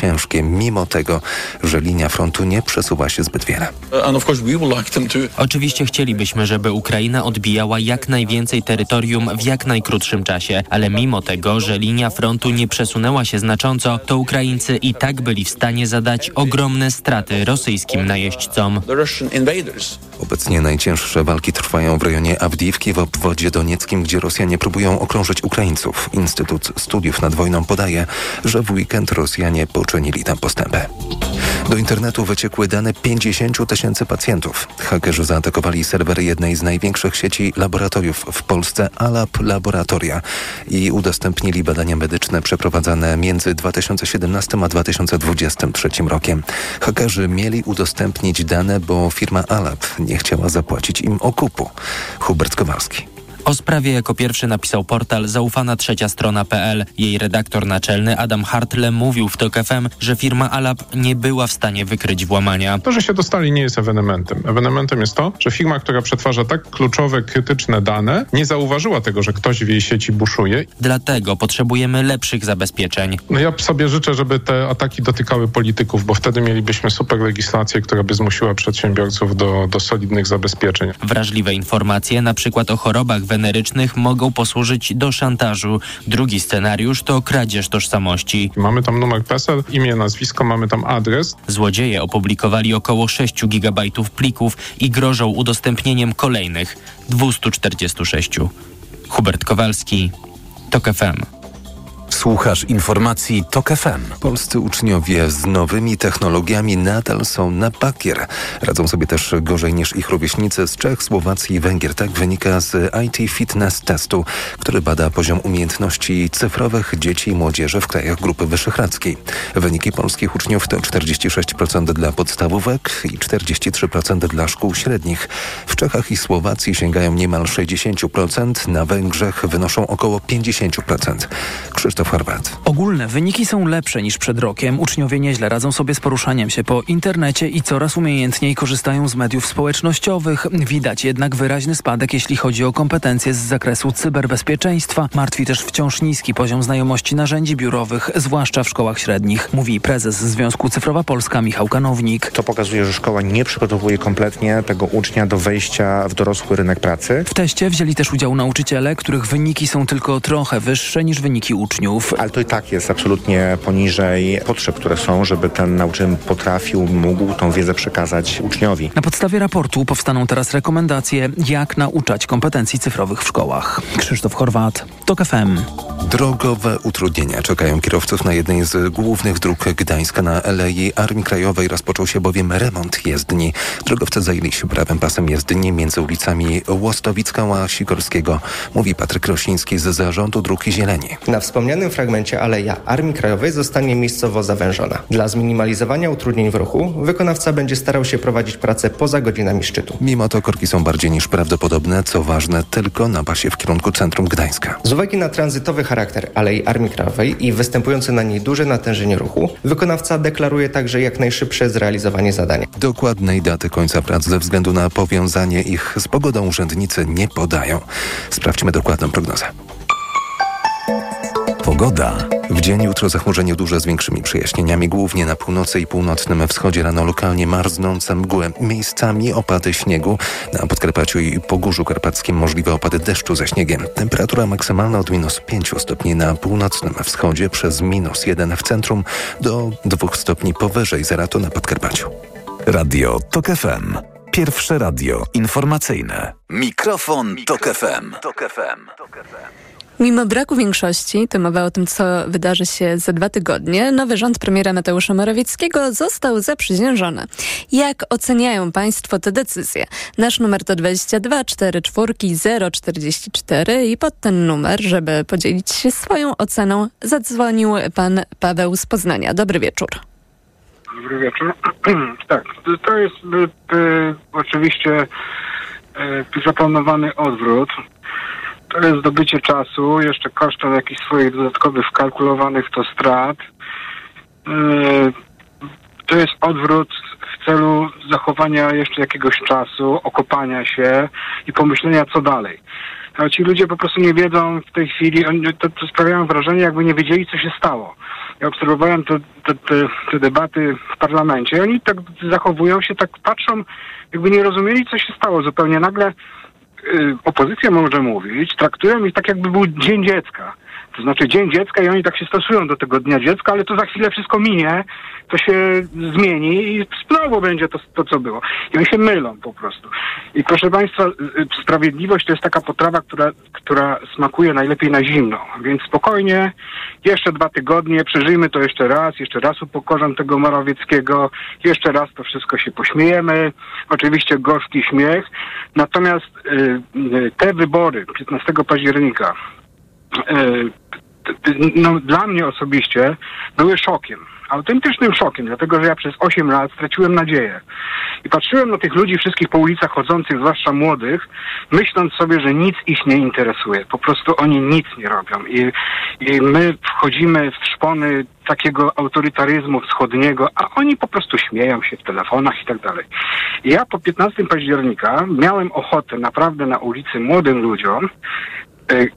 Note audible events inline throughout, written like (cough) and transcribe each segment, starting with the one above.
ciężkie, mimo tego, że linia frontu nie przesuwa się zbyt wiele. Oczywiście chcielibyśmy, żeby Ukraina odbijała jak najwięcej terytorium w jak najkrótszym czasie, ale mimo tego, że linia frontu nie przesunęła się znacząco, to Ukraińcy i tak byli w stanie zadać ogromne straty rosyjskim najeźdźcom. Obecnie najcięższe walki trwają w rejonie Awdiwki w obwodzie donieckim, gdzie Rosjanie próbują okrążyć Ukraińców. Instytut Studiów nad Wojną podaje, że w weekend Rosjanie poczynili tam postępy. Do internetu wyciekły dane 50 tysięcy pacjentów. Hakerzy zaatakowali serwery jednej z największych sieci laboratoriów w Polsce, Alab Laboratoria i udostępnili badania medyczne przeprowadzane między 2017 a 2023 rokiem. Hakerzy mieli udostępnić dane, bo firma Alab nie chciała zapłacić im okupu. Hubert Kowalski. O sprawie jako pierwszy napisał portal zaufana trzecia strona.pl. Jej redaktor naczelny Adam Hartle mówił w TOK FM, że firma Alab nie była w stanie wykryć włamania. To, że się dostali nie jest ewenementem. Ewenementem jest to, że firma, która przetwarza tak kluczowe, krytyczne dane, nie zauważyła tego, że ktoś w jej sieci buszuje. Dlatego potrzebujemy lepszych zabezpieczeń. No ja sobie życzę, żeby te ataki dotykały polityków, bo wtedy mielibyśmy super legislację, która by zmusiła przedsiębiorców do, do solidnych zabezpieczeń. Wrażliwe informacje, na przykład o chorobach wenerycznych, mogą posłużyć do szantażu. Drugi scenariusz to kradzież tożsamości. Mamy tam numer PESEL, imię, nazwisko, mamy tam adres. Złodzieje opublikowali około 6 gigabajtów plików i grożą udostępnieniem kolejnych 246. Hubert Kowalski, TOK FM. Słuchasz informacji TOK FM. Polscy uczniowie z nowymi technologiami nadal są na bakier. Radzą sobie też gorzej niż ich rówieśnicy z Czech, Słowacji i Węgier. Tak wynika z IT Fitness Testu, który bada poziom umiejętności cyfrowych dzieci i młodzieży w krajach Grupy Wyszehradzkiej. Wyniki polskich uczniów to 46% dla podstawówek i 43% dla szkół średnich. W Czechach i Słowacji sięgają niemal 60%, na Węgrzech wynoszą około 50%. Krzysztof Horwat. Ogólne wyniki są lepsze niż przed rokiem. Uczniowie nieźle radzą sobie z poruszaniem się po internecie i coraz umiejętniej korzystają z mediów społecznościowych. Widać jednak wyraźny spadek, jeśli chodzi o kompetencje z zakresu cyberbezpieczeństwa. Martwi też wciąż niski poziom znajomości narzędzi biurowych, zwłaszcza w szkołach średnich, mówi prezes Związku Cyfrowa Polska Michał Kanownik. To pokazuje, że szkoła nie przygotowuje kompletnie tego ucznia do wejścia w dorosły rynek pracy. W teście wzięli też udział nauczyciele, których wyniki są tylko trochę wyższe niż wyniki uczniów. Ale to i tak jest absolutnie poniżej potrzeb, które są, żeby ten nauczyciel potrafił, mógł tą wiedzę przekazać uczniowi. Na podstawie raportu powstaną teraz rekomendacje, jak nauczać kompetencji cyfrowych w szkołach. Krzysztof Chorwat, TOK FM. Drogowe utrudnienia czekają kierowców na jednej z głównych dróg Gdańska na Alei Armii Krajowej. Rozpoczął się bowiem remont jezdni. Drogowcy zajęli się prawym pasem jezdni między ulicami Łostowicka a Sikorskiego, mówi Patryk Rosiński z Zarządu Dróg i Zieleni. Na wspomnianym fragmencie Aleja Armii Krajowej zostanie miejscowo zawężona. Dla zminimalizowania utrudnień w ruchu wykonawca będzie starał się prowadzić pracę poza godzinami szczytu. Mimo to korki są bardziej niż prawdopodobne, co ważne tylko na pasie w kierunku centrum Gdańska. Z uwagi na tranzytowy charakter Alei Armii Krajowej i występujące na niej duże natężenie ruchu, wykonawca deklaruje także jak najszybsze zrealizowanie zadania. Dokładnej daty końca prac ze względu na powiązanie ich z pogodą urzędnicy nie podają. Sprawdźmy dokładną prognozę. Pogoda. W dzień jutro zachmurzenie duże z większymi przejaśnieniami, głównie na północy i północnym wschodzie rano lokalnie marznące mgły. Miejscami opady śniegu. Na Podkarpaciu i Pogórzu Karpackim możliwe opady deszczu ze śniegiem. Temperatura maksymalna od minus 5 stopni na północnym wschodzie przez minus 1 w centrum do 2 stopni powyżej zera to na Podkarpaciu. Radio TOK FM. Pierwsze radio informacyjne. Mikrofon, Tok FM. Mimo braku większości, to mowa o tym, co wydarzy się za dwa tygodnie, nowy rząd premiera Mateusza Morawieckiego został zaprzysiężony. Jak oceniają Państwo te decyzje? Nasz numer to 22 44 044 i pod ten numer, żeby podzielić się swoją oceną, zadzwonił Pan Paweł z Poznania. Dobry wieczór. Dobry wieczór. (clears throat) tak, to jest y, y, oczywiście y, zaplanowany odwrót. To jest zdobycie czasu, jeszcze kosztem jakichś swoich dodatkowych wkalkulowanych to strat. Yy, to jest odwrót w celu zachowania jeszcze jakiegoś czasu, okopania się i pomyślenia co dalej. A ci ludzie po prostu nie wiedzą w tej chwili, oni, to, to sprawiają wrażenie, jakby nie wiedzieli, co się stało. Ja obserwowałem te, te, te, te debaty w parlamencie oni tak zachowują się, tak patrzą, jakby nie rozumieli, co się stało. Zupełnie nagle opozycja może mówić, traktują ich tak, jakby był Dzień Dziecka. To znaczy Dzień Dziecka i oni tak się stosują do tego Dnia Dziecka, ale to za chwilę wszystko minie, to się zmieni i znowu będzie to, to co było. I oni się mylą po prostu. I proszę Państwa, y, sprawiedliwość to jest taka potrawa, która, która smakuje najlepiej na zimno. Więc spokojnie, jeszcze dwa tygodnie, przeżyjmy to jeszcze raz, jeszcze raz upokorzam tego Morawieckiego, jeszcze raz to wszystko się pośmiejemy. Oczywiście gorzki śmiech. Natomiast y, y, te wybory 15 października, y, no, dla mnie osobiście były szokiem. Autentycznym szokiem, dlatego że ja przez 8 lat straciłem nadzieję. I patrzyłem na tych ludzi wszystkich po ulicach chodzących, zwłaszcza młodych, myśląc sobie, że nic ich nie interesuje. Po prostu oni nic nie robią. I, i my wchodzimy w szpony takiego autorytaryzmu wschodniego, a oni po prostu śmieją się w telefonach i tak dalej. Ja po 15 października miałem ochotę naprawdę na ulicy młodym ludziom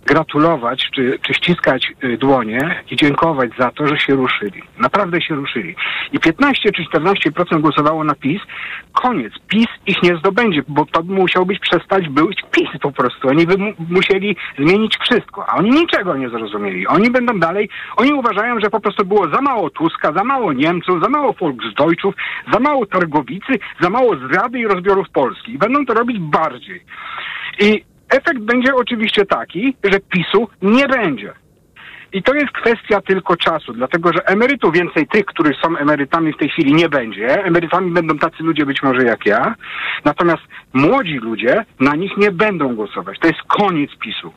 gratulować czy, czy ściskać e, dłonie i dziękować za to, że się ruszyli. Naprawdę się ruszyli. I 15 czy 14% głosowało na PiS. Koniec. PiS ich nie zdobędzie, bo to musiał być przestać być PiS po prostu. Oni by mu musieli zmienić wszystko, a oni niczego nie zrozumieli. Oni będą dalej, oni uważają, że po prostu było za mało Tuska, za mało Niemców, za mało Volksdeutschów, za mało Targowicy, za mało zdrady i rozbiorów Polski. I będą to robić bardziej. I Efekt będzie oczywiście taki, że PiSu nie będzie. I to jest kwestia tylko czasu, dlatego że emerytów więcej tych, którzy są emerytami w tej chwili nie będzie. Emerytami będą tacy ludzie być może jak ja. Natomiast młodzi ludzie na nich nie będą głosować. To jest koniec PiSu.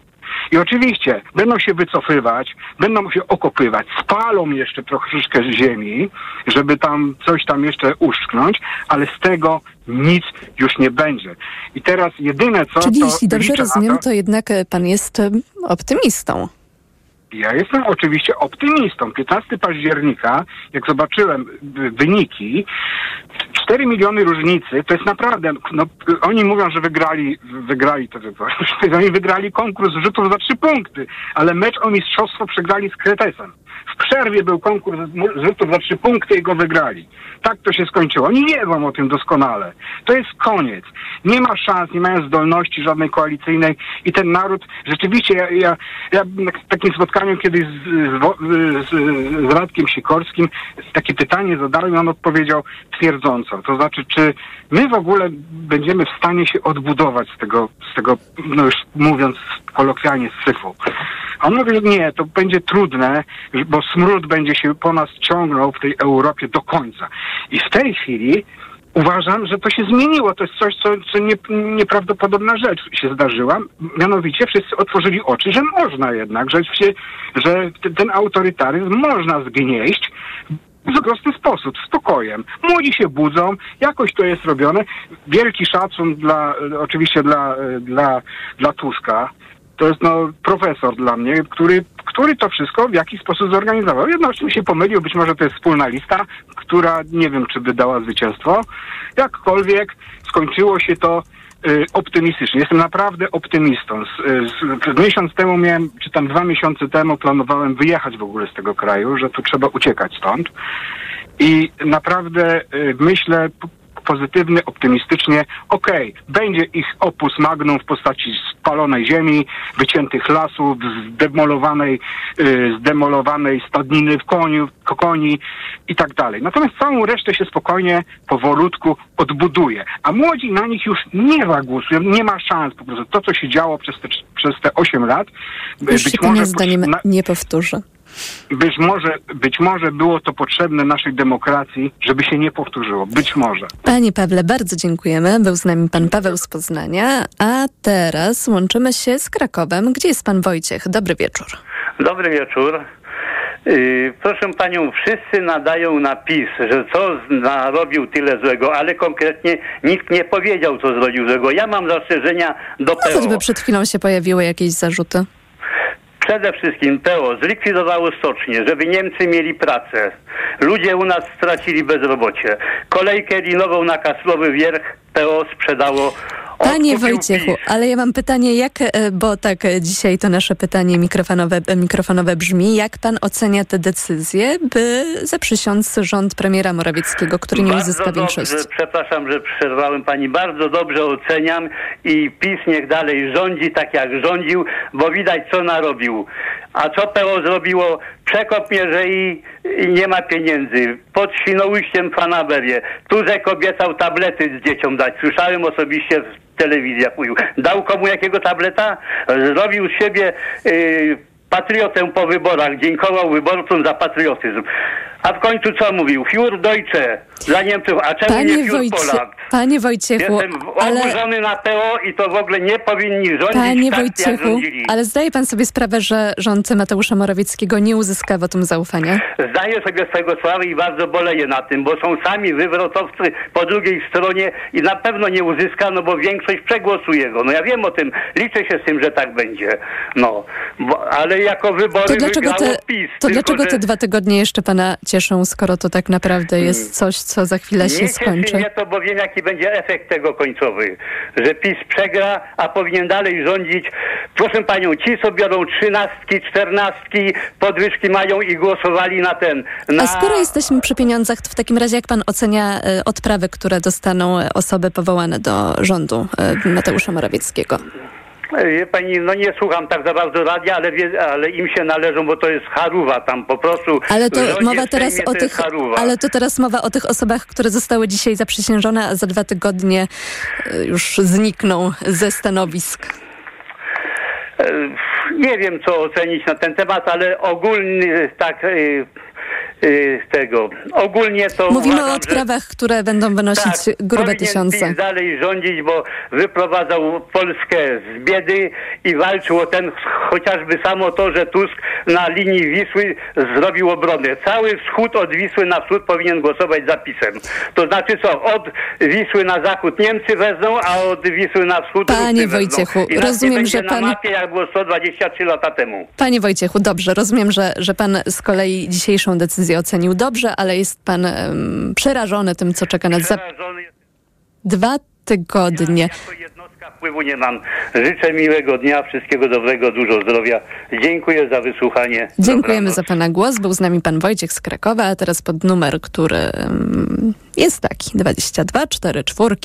I oczywiście będą się wycofywać, będą się okopywać, spalą jeszcze troszeczkę ziemi, żeby tam coś tam jeszcze uszknąć, ale z tego nic już nie będzie. I teraz jedyne co... Czyli jeśli dobrze rozumiem, to... to jednak pan jest optymistą. Ja jestem oczywiście optymistą. 15 października, jak zobaczyłem wyniki, 4 miliony różnicy, to jest naprawdę, no, oni mówią, że wygrali, wygrali to wybory. (laughs) Oni wygrali konkurs rzutów za trzy punkty, ale mecz o mistrzostwo przegrali z Kretesem. W przerwie był konkurs rzutów za trzy punkty i go wygrali. Tak to się skończyło. Oni wiedzą o tym doskonale. To jest koniec. Nie ma szans, nie mają zdolności żadnej koalicyjnej i ten naród, rzeczywiście, ja, ja, ja na takim spotkaniu kiedyś z, z, z, z Radkiem Sikorskim takie pytanie zadałem i on odpowiedział twierdząco. To znaczy, czy my w ogóle będziemy w stanie się odbudować z tego, z tego no już mówiąc kolokwialnie, z syfu. A on mówi, nie, to będzie trudne, bo smród będzie się po nas ciągnął w tej Europie do końca. I w tej chwili uważam, że to się zmieniło. To jest coś, co, co nie, nieprawdopodobna rzecz się zdarzyła. Mianowicie wszyscy otworzyli oczy, że można jednak, że, się, że ten autorytaryzm można zgnieść w prosty sposób, spokojem. Młodzi się budzą, jakoś to jest robione. Wielki szacun dla, oczywiście dla, dla, dla Tuska. To jest no, profesor dla mnie, który, który to wszystko w jakiś sposób zorganizował. Jednocześnie się pomylił, być może to jest wspólna lista, która nie wiem, czy by dała zwycięstwo. Jakkolwiek skończyło się to y, optymistycznie. Jestem naprawdę optymistą. Z, z, miesiąc temu miałem, czy tam dwa miesiące temu planowałem wyjechać w ogóle z tego kraju, że tu trzeba uciekać stąd. I naprawdę y, myślę, pozytywny, optymistycznie. Okej, okay, będzie ich opus magnum w postaci spalonej ziemi, wyciętych lasów, zdemolowanej, yy, zdemolowanej stadniny w koniu, koni i tak dalej. Natomiast całą resztę się spokojnie, powolutku odbuduje. A młodzi na nich już nie zagłosują, nie ma szans po prostu. To, co się działo przez te, przez te 8 lat, już być się może... zdaniem na... nie powtórzy. Być może, być może było to potrzebne naszej demokracji, żeby się nie powtórzyło. Być może. Panie Pawle, bardzo dziękujemy. Był z nami pan Paweł z Poznania, a teraz łączymy się z Krakowem. Gdzie jest pan Wojciech? Dobry wieczór. Dobry wieczór. Yy, proszę panią, wszyscy nadają na PiS, że co narobił tyle złego, ale konkretnie nikt nie powiedział, co zrobił złego. Ja mam zastrzeżenia do no, PO. Choćby przed chwilą się pojawiły jakieś zarzuty. Przede wszystkim PO zlikwidowało stocznie, żeby Niemcy mieli pracę. Ludzie u nas stracili bezrobocie. Kolejkę linową na Kaslowy Wierch PO sprzedało Panie Wojciechu, ale ja mam pytanie, jak, e, bo tak e, dzisiaj to nasze pytanie mikrofonowe, e, mikrofonowe brzmi, jak pan ocenia te decyzje, by zaprzysiąc rząd premiera Morawieckiego, który nie Bardzo uzyska dobrze, większości? Przepraszam, że przerwałem pani. Bardzo dobrze oceniam i PiS niech dalej rządzi tak jak rządził, bo widać co narobił. A co PO zrobiło? Przekop mierzei i nie ma pieniędzy. Pod Świnoujściem fanaberie. Tuzek obiecał tablety z dzieciom dać. Słyszałem osobiście w telewizji, jak mówił. Dał komu jakiego tableta? Zrobił z siebie yy, patriotę po wyborach. Dziękował wyborcom za patriotyzm. A w końcu co mówił? Fiur Deutsche dla Niemców, a czemu Panie, nie Fiur Wojcie, Poland? panie Wojciechu, Jestem ale... oburzony na PO i to w ogóle nie powinni rządzić Panie tak, Wojciechu, ale zdaje pan sobie sprawę, że rząd Mateusza Morawieckiego nie uzyska wotum zaufania? Zdaję sobie swojego sprawę i bardzo boleję na tym, bo są sami wywrotowcy po drugiej stronie i na pewno nie uzyska, no bo większość przegłosuje go. No ja wiem o tym, liczę się z tym, że tak będzie. No, bo, ale jako wybory To dlaczego, wygrało te, PiS. to tylko, dlaczego że te dwa tygodnie jeszcze pana cieszą, skoro to tak naprawdę jest coś, co za chwilę nie się cieszy skończy? mnie to, bo wiem jaki będzie efekt tego końcowy. Że PiS przegra, a powinien dalej rządzić. Proszę panią, ci co biorą trzynastki, czternastki, podwyżki mają i głosowali na ten. Na... A skoro jesteśmy przy pieniądzach, to w takim razie jak pan ocenia e, odprawy, które dostaną e, osoby powołane do rządu e, Mateusza Morawieckiego? Wie pani, no nie słucham tak za bardzo radia, ale, wie, ale im się należą, bo to jest haruwa tam po prostu. Ale to mowa teraz o tych, ale to teraz mowa o tych osobach, które zostały dzisiaj zaprzysiężone, a za dwa tygodnie e, już znikną ze stanowisk. E, Nie wiem, co ocenić na ten temat, ale ogólnie tak tego. Ogólnie to. Mówimy uważam, o że- odprawach, które będą wynosić grube powinien tysiące. Dalej rządzić, bo wyprowadzał Polskę z biedy i walczył o ten chociażby samo to, że Tusk na linii Wisły zrobił obronę. Cały wschód od Wisły na wschód powinien głosować za PiSem. To znaczy co, od Wisły na zachód Niemcy wezmą, a od Wisły na wschód Panie Rusy wezmą. Wojciechu, I rozumiem, że pan- na mapie, jak było 123 lata temu. Panie Wojciechu, dobrze, rozumiem, że, że pan z kolei dzisiejszą decyzję ocenił dobrze, ale jest pan em, przerażony tym, co czeka nas za dwa tygodnie. Jednostka wpływu nie mam. Życzę miłego dnia, wszystkiego dobrego, dużo zdrowia. Dziękuję za wysłuchanie. Dziękujemy Dobranoc. za Pana głos. Był z nami Pan Wojciech z Krakowa, a teraz pod numer, który jest taki 22 44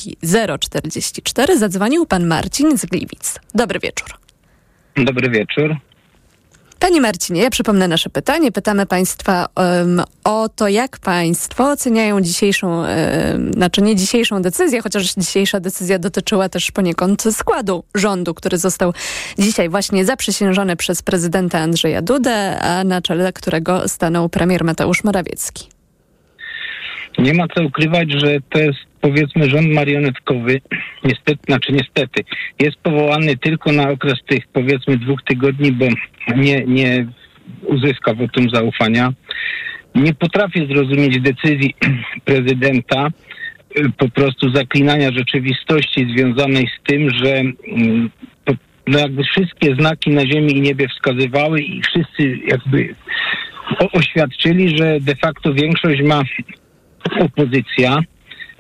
044 zadzwonił Pan Marcin z Gliwic. Dobry wieczór. Dobry wieczór. Panie Marcinie, ja przypomnę nasze pytanie. Pytamy Państwa em, o to, jak Państwo oceniają dzisiejszą, em, znaczy nie dzisiejszą decyzję, chociaż dzisiejsza decyzja dotyczyła też poniekąd składu rządu, który został dzisiaj właśnie zaprzysiężony przez prezydenta Andrzeja Dudę, a na czele którego stanął premier Mateusz Morawiecki. Nie ma co ukrywać, że to jest powiedzmy rząd marionetkowy. Niestety, znaczy niestety, jest powołany tylko na okres tych powiedzmy dwóch tygodni, bo nie, nie uzyska wotum zaufania. Nie potrafię zrozumieć decyzji (clears throat) prezydenta y, po prostu zaklinania rzeczywistości związanej z tym, że mm, no jakby wszystkie znaki na ziemi i niebie wskazywały i wszyscy jakby oświadczyli, że de facto większość ma opozycja,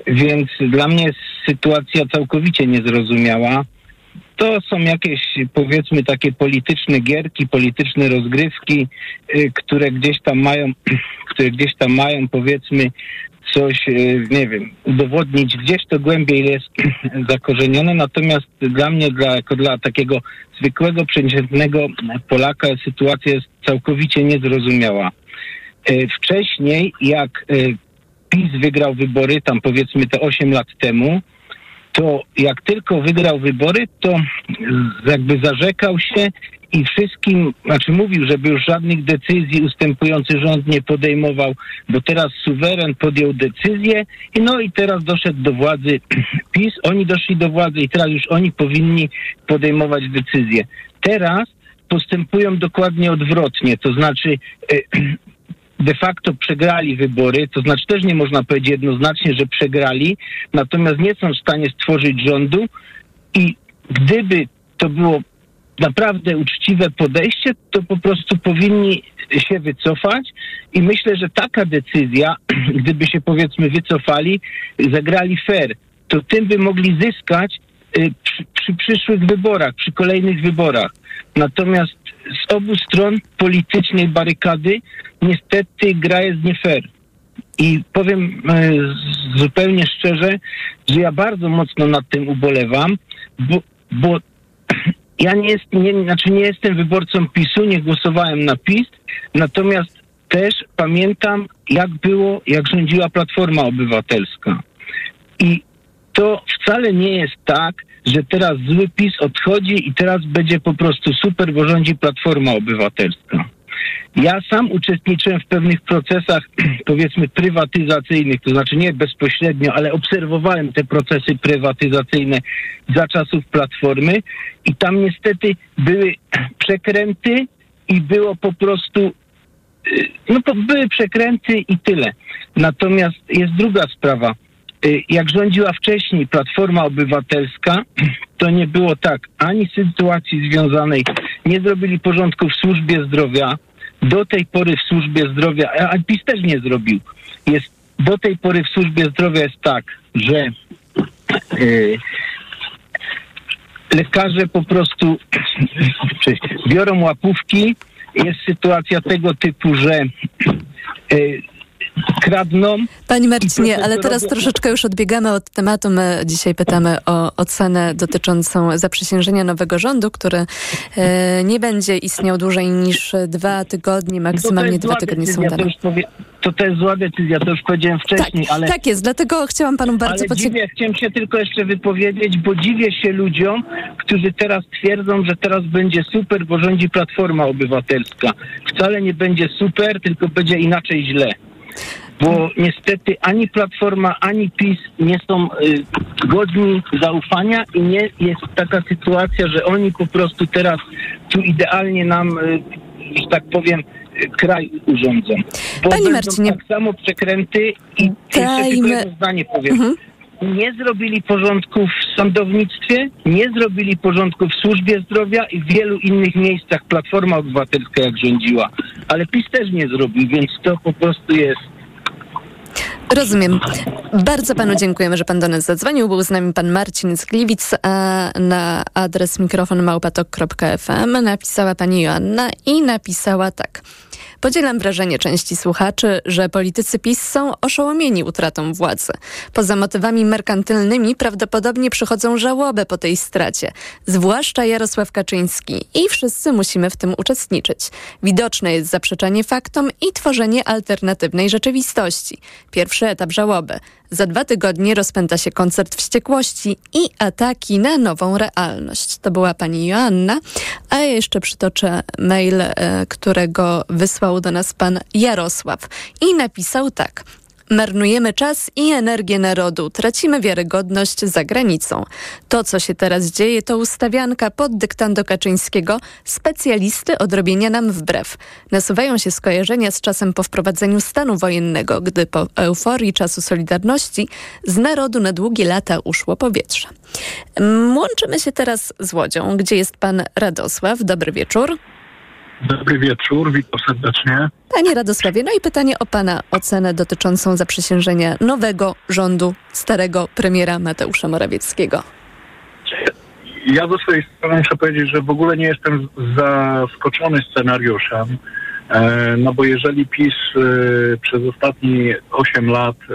więc dla mnie jest sytuacja całkowicie niezrozumiała. To są jakieś, powiedzmy, takie polityczne gierki, polityczne rozgrywki, y, które gdzieś tam mają, (clears throat) które gdzieś tam mają, powiedzmy, coś, y, nie wiem, udowodnić. Gdzieś to głębiej jest (clears throat) zakorzenione, natomiast dla mnie, dla, jako dla takiego zwykłego, przeciętnego Polaka sytuacja jest całkowicie niezrozumiała. Y, Wcześniej, jak PiS wygrał wybory, tam powiedzmy te 8 lat temu, to jak tylko wygrał wybory, to jakby zarzekał się i wszystkim, znaczy mówił, żeby już żadnych decyzji ustępujący rząd nie podejmował, bo teraz suweren podjął decyzję i no i teraz doszedł do władzy (clears throat) PiS, oni doszli do władzy i teraz już oni powinni podejmować decyzje. Teraz postępują dokładnie odwrotnie, to znaczy e, (clears throat) de facto przegrali wybory, to znaczy też nie można powiedzieć jednoznacznie, że przegrali, natomiast nie są w stanie stworzyć rządu i gdyby to było naprawdę uczciwe podejście, to po prostu powinni się wycofać i myślę, że taka decyzja, (clears throat) gdyby się powiedzmy wycofali, zagrali fair, to tym by mogli zyskać y, przy, przy przyszłych wyborach, przy kolejnych wyborach. Natomiast z obu stron politycznej barykady niestety gra jest nie fair. I powiem e, zupełnie szczerze, że ja bardzo mocno nad tym ubolewam, bo, bo (clears throat) ja nie, jest, nie, znaczy nie jestem wyborcą PiSu, nie głosowałem na PiS, natomiast też pamiętam, jak było, jak rządziła Platforma Obywatelska. I to wcale nie jest tak, że teraz zły PiS odchodzi i teraz będzie po prostu super, bo rządzi Platforma Obywatelska. Ja sam uczestniczyłem w pewnych procesach, (clears throat) powiedzmy, prywatyzacyjnych, to znaczy nie bezpośrednio, ale obserwowałem te procesy prywatyzacyjne za czasów Platformy i tam niestety były (clears throat) przekręty i było po prostu y, no były przekręty i tyle. Natomiast jest druga sprawa. Y, jak rządziła wcześniej Platforma Obywatelska, (clears throat) to nie było tak ani sytuacji związanej, nie zrobili porządku w służbie zdrowia. Do tej pory w służbie zdrowia, a PiS też nie zrobił, jest do tej pory w służbie zdrowia jest tak, że yy, lekarze po prostu (clears throat) biorą łapówki. Jest sytuacja tego typu, że yy, kradną. Pani Marcinie, ale teraz troszeczkę już odbiegamy od tematu. My dzisiaj pytamy o ocenę dotyczącą zaprzysiężenia nowego rządu, który e, nie będzie istniał dłużej niż dwa tygodnie, maksymalnie dwa tygodnie są dane. To, to jest zła decyzja, to już powiedziałem wcześniej, tak, ale... Tak jest, dlatego chciałam panu bardzo... Ale dziwię, chciałem się tylko jeszcze wypowiedzieć, bo dziwię się ludziom, którzy teraz twierdzą, że teraz będzie super, bo rządzi Platforma Obywatelska. Wcale nie będzie super, tylko będzie inaczej źle bo niestety ani Platforma, ani PiS nie są y, godni zaufania i nie jest taka sytuacja, że oni po prostu teraz tu idealnie nam, y, że tak powiem, kraj urządzą. Bo Panie Marcinie, tak samo przekręty i dajmy... jeszcze tylko jedno zdanie powiem. Mhm nie zrobili porządku w sądownictwie, nie zrobili porządku w służbie zdrowia i w wielu innych miejscach Platforma Obywatelska jak rządziła. Ale PiS też nie zrobił, więc to po prostu jest Rozumiem. Bardzo panu dziękujemy, że pan do nas zadzwonił. Był z nami pan Marcin z Gliwic, a na adres mikrofonmałpatok.fm napisała pani Joanna i napisała tak. Podzielam wrażenie części słuchaczy, że politycy PiS są oszołomieni utratą władzy. Poza motywami merkantylnymi prawdopodobnie przychodzą żałoby po tej stracie, zwłaszcza Jarosław Kaczyński i wszyscy musimy w tym uczestniczyć. Widoczne jest zaprzeczanie faktom i tworzenie alternatywnej rzeczywistości. Pierwszy etap żałoby. Za dwa tygodnie rozpęta się koncert wściekłości i ataki na nową realność. To była pani Joanna, a ja jeszcze przytoczę mail, e, którego wysłał do nas pan Jarosław i napisał tak. Marnujemy czas i energię narodu, tracimy wiarygodność za granicą. To, co się teraz dzieje, to ustawianka pod dyktando Kaczyńskiego, specjalisty odrobienia nam wbrew. Nasuwają się skojarzenia z czasem po wprowadzeniu stanu wojennego, gdy po euforii czasu Solidarności z narodu na długie lata uszło powietrze. Łączymy się teraz z Łodzią, gdzie jest pan Radosław. Dobry wieczór. Dobry wieczór, witam serdecznie. Panie Radosławie, no i pytanie o Pana ocenę dotyczącą zaprzysiężenia nowego rządu starego premiera Mateusza Morawieckiego. Ja ze swojej strony muszę powiedzieć, że w ogóle nie jestem zaskoczony scenariuszem, e, no bo jeżeli PiS e, przez ostatnie 8 lat e,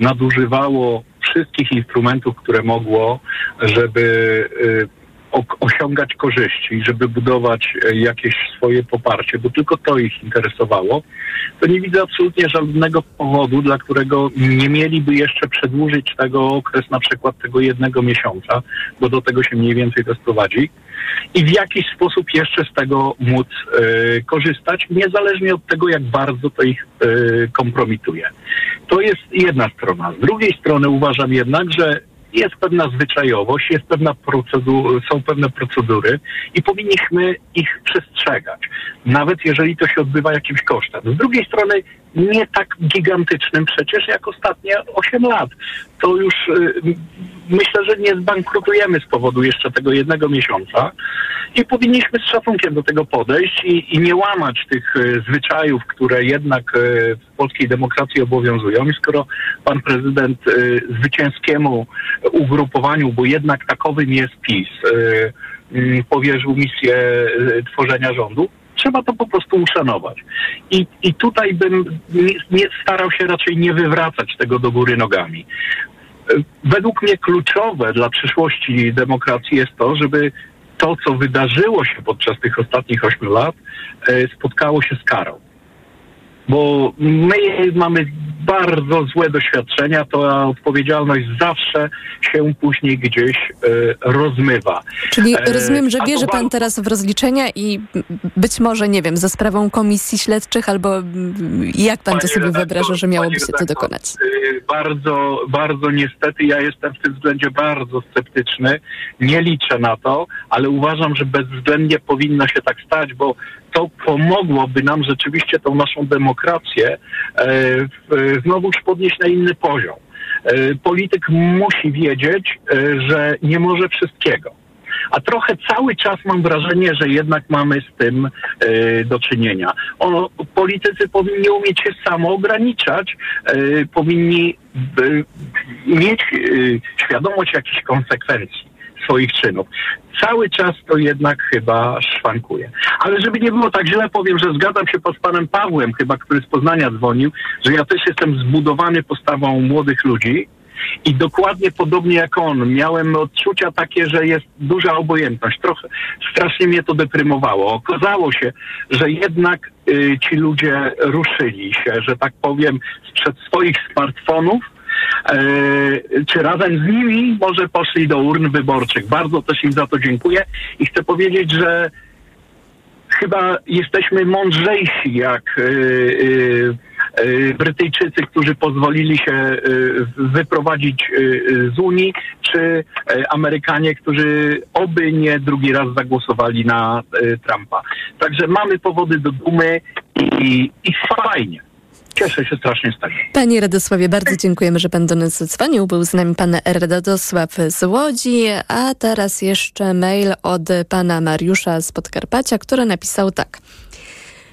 nadużywało wszystkich instrumentów, które mogło, żeby osiągać korzyści, żeby budować e, jakieś swoje poparcie, bo tylko to ich interesowało, to nie widzę absolutnie żadnego powodu, dla którego nie mieliby jeszcze przedłużyć tego okres na przykład tego jednego miesiąca, bo do tego się mniej więcej to sprowadzi i w jakiś sposób jeszcze z tego móc y, korzystać, niezależnie od tego, jak bardzo to ich y, kompromituje. To jest jedna strona. Z drugiej strony uważam jednak, że jest pewna zwyczajowość, jest pewna procedur, są pewne procedury i powinniśmy ich przestrzegać, nawet jeżeli to się odbywa jakimś kosztem. Z drugiej strony nie tak gigantycznym przecież jak ostatnie 8 lat. To już y, myślę, że nie zbankrutujemy z powodu jeszcze tego jednego miesiąca i powinniśmy z szacunkiem do tego podejść i, i nie łamać tych y, zwyczajów, które jednak y, w polskiej demokracji obowiązują. I skoro pan prezydent zwycięskiemu ugrupowaniu, bo jednak takowym jest PiS, powierzył misję tworzenia rządu, trzeba to po prostu uszanować. I, i tutaj bym nie, nie starał się raczej nie wywracać tego do góry nogami. Według mnie kluczowe dla przyszłości demokracji jest to, żeby to, co wydarzyło się podczas tych ostatnich ośmiu lat, e, spotkało się z karą bo my mamy bardzo złe doświadczenia, to odpowiedzialność zawsze się później gdzieś e, rozmywa. Czyli e, rozumiem, że bierze pan teraz w rozliczenia i być może, nie wiem, za sprawą komisji śledczych albo jak pan to sobie wyobraża, że miałoby się to dokonać? E, bardzo, bardzo niestety, ja jestem w tym względzie bardzo sceptyczny. Nie liczę na to, ale uważam, że bezwzględnie powinno się tak stać, bo to pomogłoby nam rzeczywiście tą naszą demokrację e, znowu podnieść na inny poziom. E, polityk musi wiedzieć, e, że nie może wszystkiego. A trochę cały czas mam wrażenie, że jednak mamy z tym do czynienia. Politycy powinni umieć się samo ograniczać, powinni mieć świadomość jakichś konsekwencji swoich czynów. Cały czas to jednak chyba szwankuje. Ale żeby nie było tak źle, powiem, że zgadzam się z panem Pawłem, chyba, który z Poznania dzwonił, że ja też jestem zbudowany postawą młodych ludzi, i dokładnie podobnie jak on, miałem odczucia takie, że jest duża obojętność. Trochę strasznie mnie to deprymowało. Okazało się, że jednak y, ci ludzie ruszyli się, że tak powiem, sprzed swoich smartfonów czy razem z nimi może poszli do urn wyborczych. Bardzo też im za to dziękuję i chcę powiedzieć, że chyba jesteśmy mądrzejsi jak e, e, Brytyjczycy, którzy pozwolili się wyprowadzić z Unii, czy Amerykanie, którzy oby nie drugi raz zagłosowali na Trumpa. Także mamy powody do dumy i, i fajnie. Cieszę się strasznie z tego. Panie Radosławie, bardzo dziękujemy, że pan do nas zadzwonił. Był z nami pan Radosław z Łodzi, a teraz jeszcze mail od pana Mariusza z Podkarpacia, który napisał tak.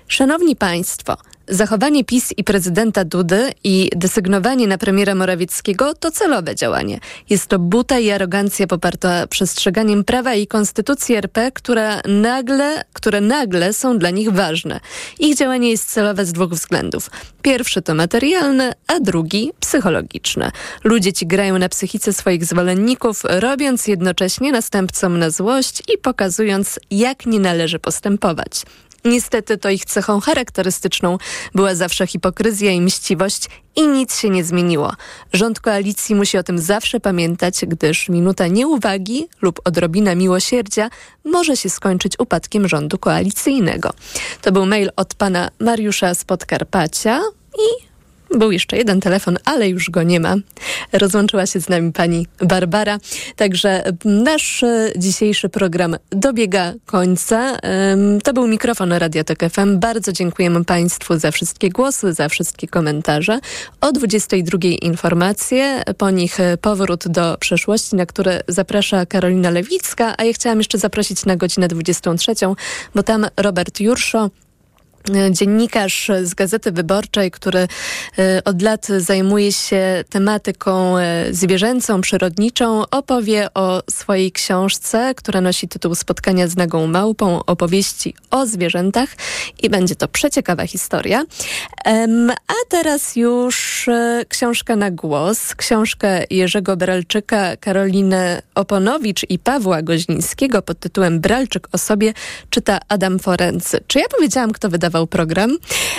Szanowni Państwo, Zachowanie PiS i prezydenta Dudy i desygnowanie na premiera Morawieckiego to celowe działanie. Jest to buta i arogancja poparta przestrzeganiem prawa i konstytucji RP, które nagle, które nagle są dla nich ważne. Ich działanie jest celowe z dwóch względów. Pierwszy to materialny, a drugi psychologiczny. Ludzie ci grają na psychice swoich zwolenników, robiąc jednocześnie następcom na złość i pokazując, jak nie należy postępować. Niestety to ich cechą charakterystyczną była zawsze hipokryzja i mściwość i nic się nie zmieniło. Rząd koalicji musi o tym zawsze pamiętać, gdyż minuta nieuwagi lub odrobina miłosierdzia może się skończyć upadkiem rządu koalicyjnego. To był mail od pana Mariusza z Podkarpacia i był jeszcze jeden telefon, ale już go nie ma. Rozłączyła się z nami pani Barbara. Także nasz e, dzisiejszy program dobiega końca. To był mikrofon Radiotek FM. Bardzo dziękujemy Państwu za wszystkie głosy, za wszystkie komentarze. O 22 informacje, po nich powrót do przeszłości, na które zaprasza Karolina Lewicka, a ja chciałam jeszcze zaprosić na godzinę 23, bo tam Robert Jurszo dziennikarz z Gazety Wyborczej, który e, od lat zajmuje się tematyką e, zwierzęcą, przyrodniczą, opowie o swojej książce, która nosi tytuł Spotkania z nagą małpą, opowieści o zwierzętach i będzie to przeciekawa historia. A teraz już e, książka na głos, książkę Jerzego Bralczyka, Karoliny Oponowicz i Pawła Goźnińskiego pod tytułem Bralczyk o sobie czyta Adam Forency. Czy ja powiedziałam, kto wydawał program.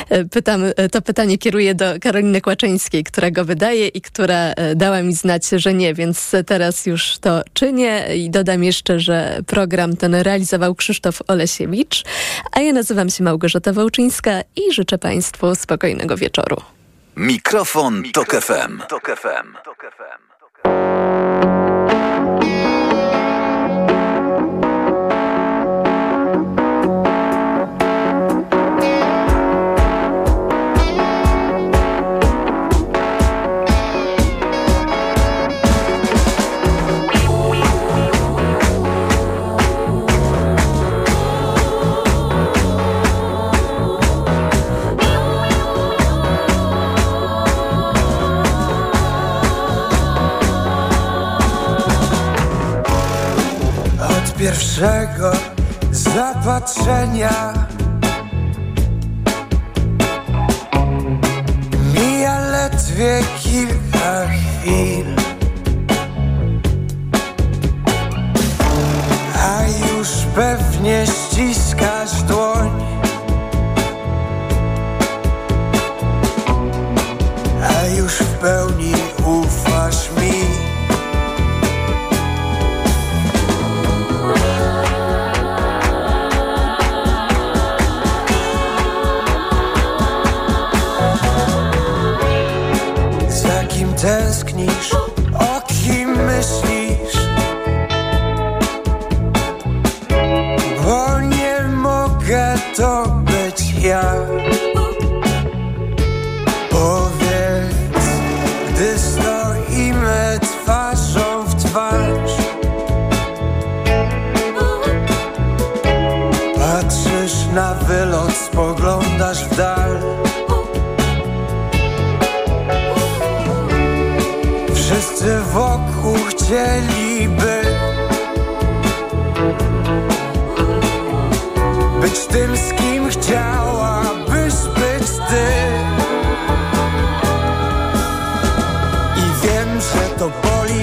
E, pytam, e, to pytanie kieruję do Karoliny Kłaczyńskiej, która go wydaje i która e, dała mi znać, że nie, więc teraz już to czynię i dodam jeszcze, że program ten realizował Krzysztof Olesiewicz, a ja nazywam się Małgorzata Wałczyńska i życzę Państwu spokojnego wieczoru. Mikrofon, Mikrofon Tok FM. Tok FM. Tok FM.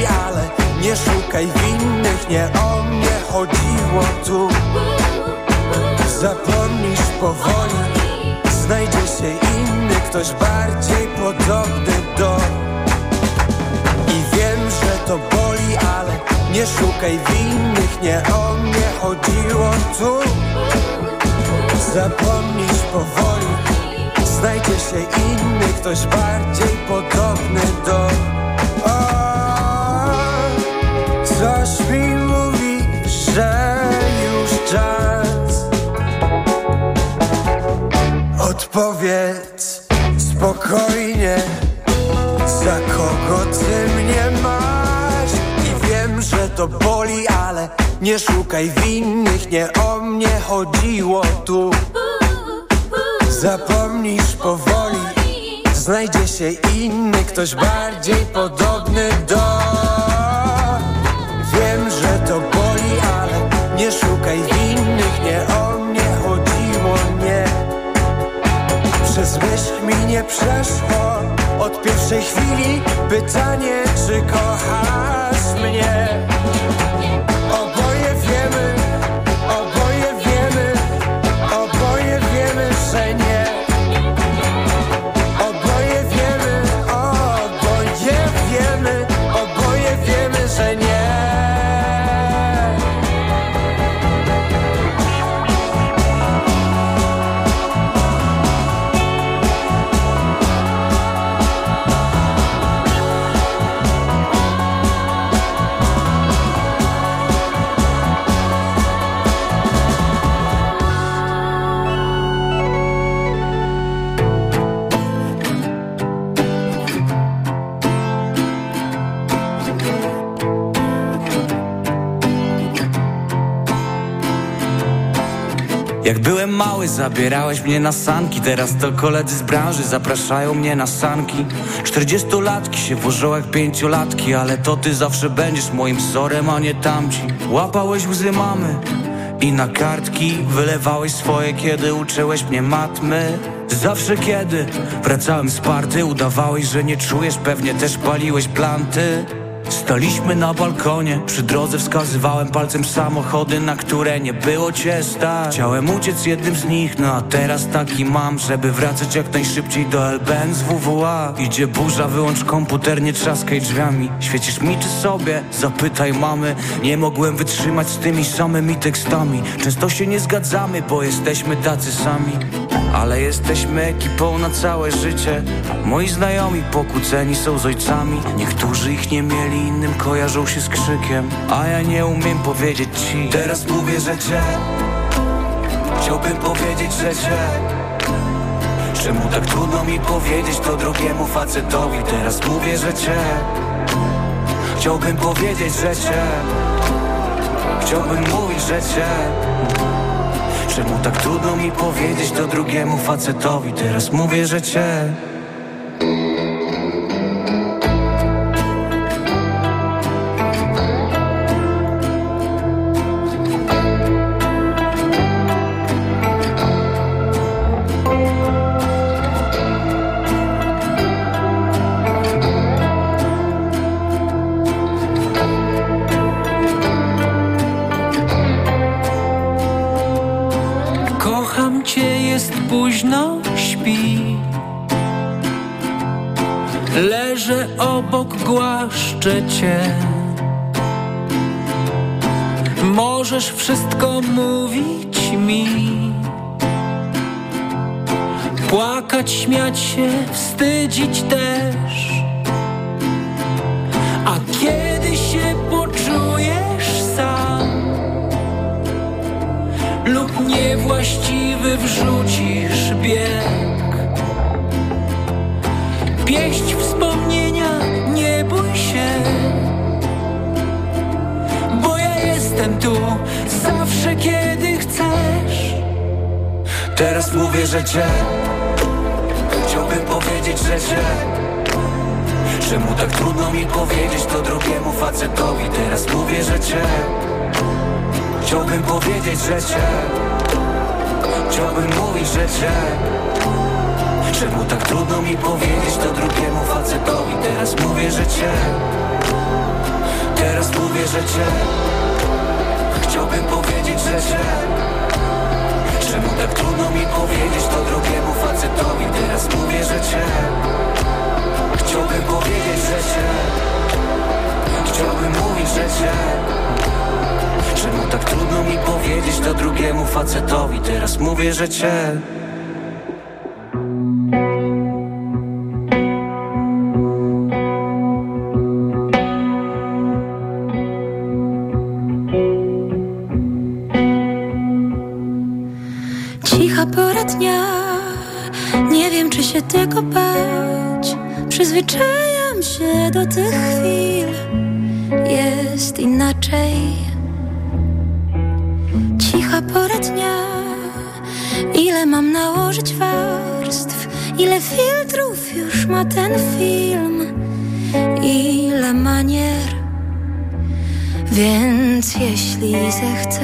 Ale nie szukaj winnych Nie o mnie chodziło tu. Zapomnisz powoli Znajdzie się inny, ktoś bardziej podobny do. I wiem, że to boli, ale nie szukaj winnych, nie o mnie chodziło tu. Zapomnisz powoli, znajdzie się inny, ktoś bardziej podobny do Coś mi mówi, że już czas Odpowiedz spokojnie za kogo ty mnie masz? I wiem, że to boli, ale nie szukaj winnych, nie o mnie chodziło tu. Zapomnisz powoli, znajdzie się inny, ktoś bardziej podobny do. Nie szukaj winnych, nie o mnie chodziło, nie. Przez myśl mi nie przeszło od pierwszej chwili pytanie, czy kochasz mnie? Jak byłem mały, zabierałeś mnie na sanki. Teraz to koledzy z branży zapraszają mnie na sanki. Czterdziestolatki się włożą jak pięciolatki Ale to ty zawsze będziesz moim wzorem, a nie tamci. Łapałeś łzy mamy i na kartki Wylewałeś swoje, kiedy uczyłeś mnie matmy. Zawsze kiedy wracałem z party Udawałeś, że nie czujesz, pewnie też paliłeś planty Staliśmy na balkonie, przy drodze wskazywałem palcem samochody, na które nie było cię stać. Chciałem uciec jednym z nich, no a teraz taki mam, żeby wracać jak najszybciej do LBN z WWA Idzie burza, wyłącz komputer, nie trzaskaj drzwiami. Świecisz mi czy sobie? Zapytaj mamy. Nie mogłem wytrzymać z tymi samymi tekstami. Często się nie zgadzamy, bo jesteśmy tacy sami ale jesteśmy ekipą na całe życie. Moi znajomi pokłóceni są z ojcami. Niektórzy ich nie mieli, innym kojarzą się z krzykiem. A ja nie umiem powiedzieć ci. Teraz mówię, że cię. Chciałbym powiedzieć, że cię. Czemu tak trudno mi powiedzieć to drugiemu facetowi? Teraz mówię, że cię. Chciałbym powiedzieć, że cię. Chciałbym mówić, że cię Czemu tak trudno mi powiedzieć to drugiemu facetowi? Teraz mówię, że cię cię. Możesz wszystko mówić mi. Płakać, śmiać się, wstydzić też. A kiedy się poczujesz sam lub niewłaściwy wrzucisz bieg, pieść jestem tu zawsze, kiedy chcesz. Teraz mówię, że cię Chciałbym powiedzieć, że cię. Czemu tak trudno mi powiedzieć to drugiemu facetowi. Teraz mówię, że cię Chciałbym powiedzieć, że cię. Chciałbym mówić, że cię. Czemu tak trudno mi powiedzieć to drugiemu facetowi. Teraz mówię, że cię. Teraz mówię, że cię Chciałbym powiedzieć, cię. Czemu tak trudno mi powiedzieć to drugiemu facetowi? Teraz mówię, że cię. Chciałbym powiedzieć, że cię. Chciałbym mówić, że cię. Czemu tak trudno mi powiedzieć to drugiemu facetowi? Teraz mówię, że cię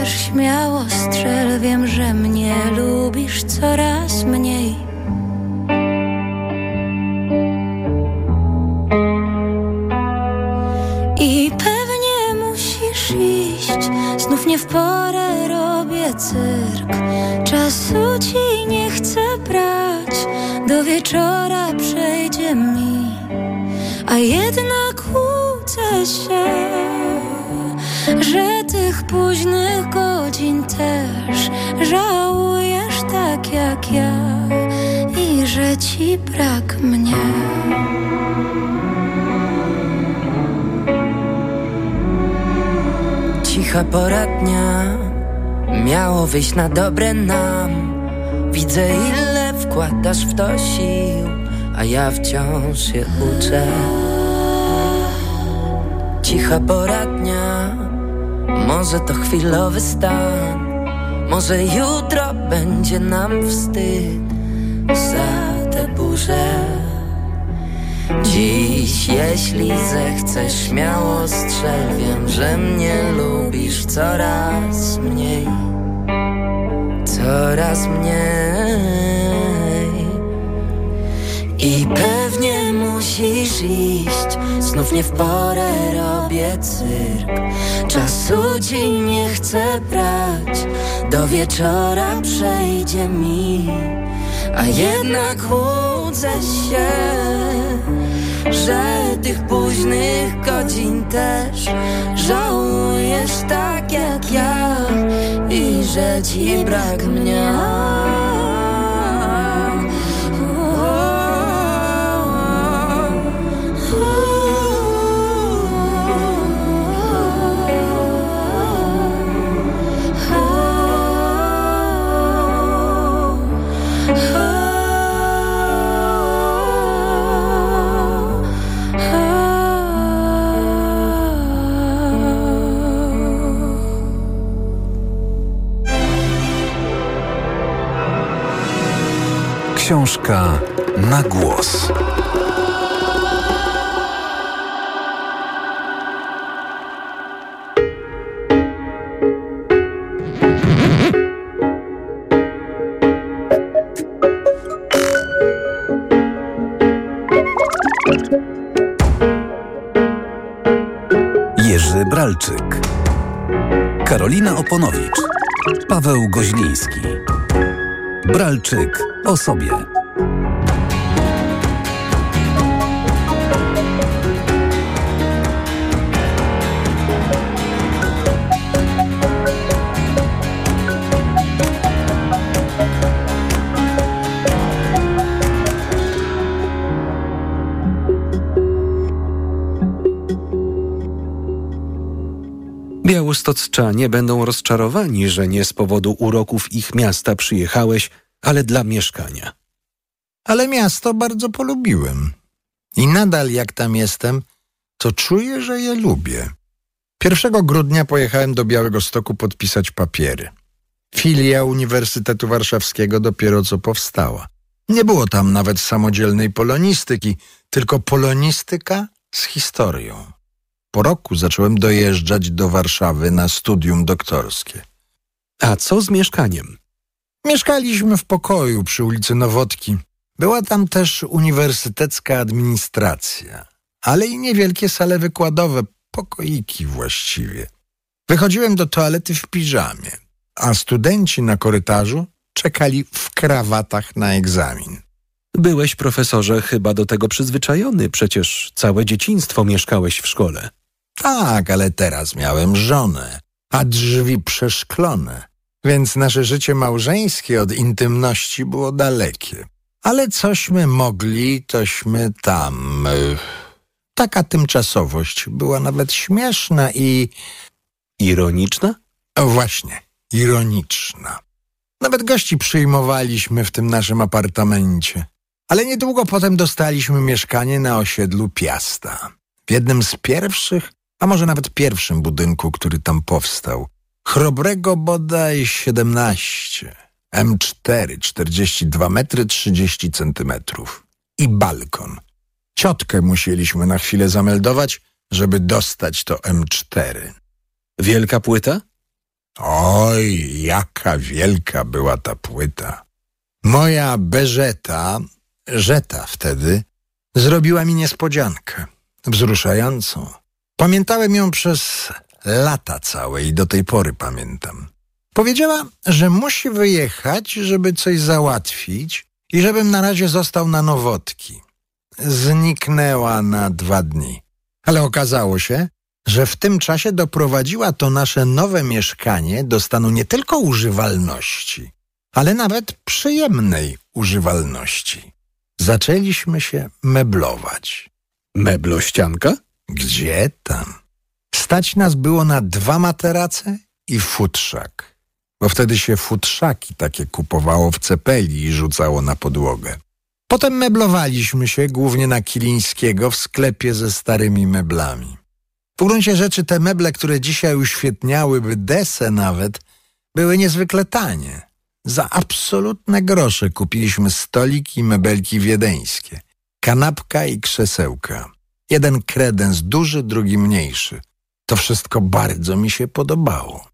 zechcesz śmiało Cicha pora dnia miało wyjść na dobre nam. Widzę ile wkładasz w to sił, a ja wciąż się uczę. Cicha pora dnia może to chwilowy stan Może jutro będzie nam wstyd Za te burze Dziś jeśli zechcesz śmiało strzel. Wiem, że mnie lubisz coraz mniej. Coraz mniej. I pewnie musisz iść. Znów nie w porę robię cyrk. Czasu ci nie chcę brać. Do wieczora przejdzie mi. A jednak łudzę się Że tych późnych godzin też Żałujesz tak jak ja I że ci brak mnie Książka na głos. Jerzy Bralczyk, Karolina Oponowicz, Paweł Goźliński. Bralczyk o sobie. Białostocczanie będą rozczarowani, że nie z powodu uroków ich miasta przyjechałeś, ale dla mieszkania. Ale miasto bardzo polubiłem. I nadal jak tam jestem, to czuję, że je lubię. 1 grudnia pojechałem do Białego Stoku podpisać papiery. Filia Uniwersytetu Warszawskiego dopiero co powstała. Nie było tam nawet samodzielnej polonistyki, tylko polonistyka z historią. Po roku zacząłem dojeżdżać do Warszawy na studium doktorskie. A co z mieszkaniem? Mieszkaliśmy w pokoju przy ulicy Nowotki. Była tam też uniwersytecka administracja, ale i niewielkie sale wykładowe, pokoiki właściwie. Wychodziłem do toalety w piżamie, a studenci na korytarzu czekali w krawatach na egzamin. Byłeś, profesorze, chyba do tego przyzwyczajony, przecież całe dzieciństwo mieszkałeś w szkole. Tak, ale teraz miałem żonę, a drzwi przeszklone, więc nasze życie małżeńskie od intymności było dalekie. Ale cośmy mogli, tośmy tam. Taka tymczasowość była nawet śmieszna i. Ironiczna? O, właśnie, ironiczna. Nawet gości przyjmowaliśmy w tym naszym apartamencie. Ale niedługo potem dostaliśmy mieszkanie na osiedlu Piasta. W jednym z pierwszych, a może nawet pierwszym budynku, który tam powstał. Chrobrego bodaj 17. M4, 42 metry 30 centymetrów. I balkon. Ciotkę musieliśmy na chwilę zameldować, żeby dostać to M4. Wielka płyta? Oj, jaka wielka była ta płyta. Moja Beżeta, Żeta wtedy, zrobiła mi niespodziankę. Wzruszającą. Pamiętałem ją przez lata całe i do tej pory pamiętam. Powiedziała, że musi wyjechać, żeby coś załatwić i żebym na razie został na Nowotki. Zniknęła na dwa dni. Ale okazało się, że w tym czasie doprowadziła to nasze nowe mieszkanie do stanu nie tylko używalności, ale nawet przyjemnej używalności. Zaczęliśmy się meblować. Meblościanka? Gdzie tam? Stać nas było na dwa materace i futrzak, bo wtedy się futrzaki takie kupowało w cepeli i rzucało na podłogę. Potem meblowaliśmy się głównie na Kilińskiego w sklepie ze starymi meblami. W gruncie rzeczy te meble, które dzisiaj uświetniałyby desę nawet, były niezwykle tanie. Za absolutne grosze kupiliśmy stoliki i mebelki wiedeńskie, kanapka i krzesełka. Jeden kredens duży, drugi mniejszy. To wszystko bardzo mi się podobało.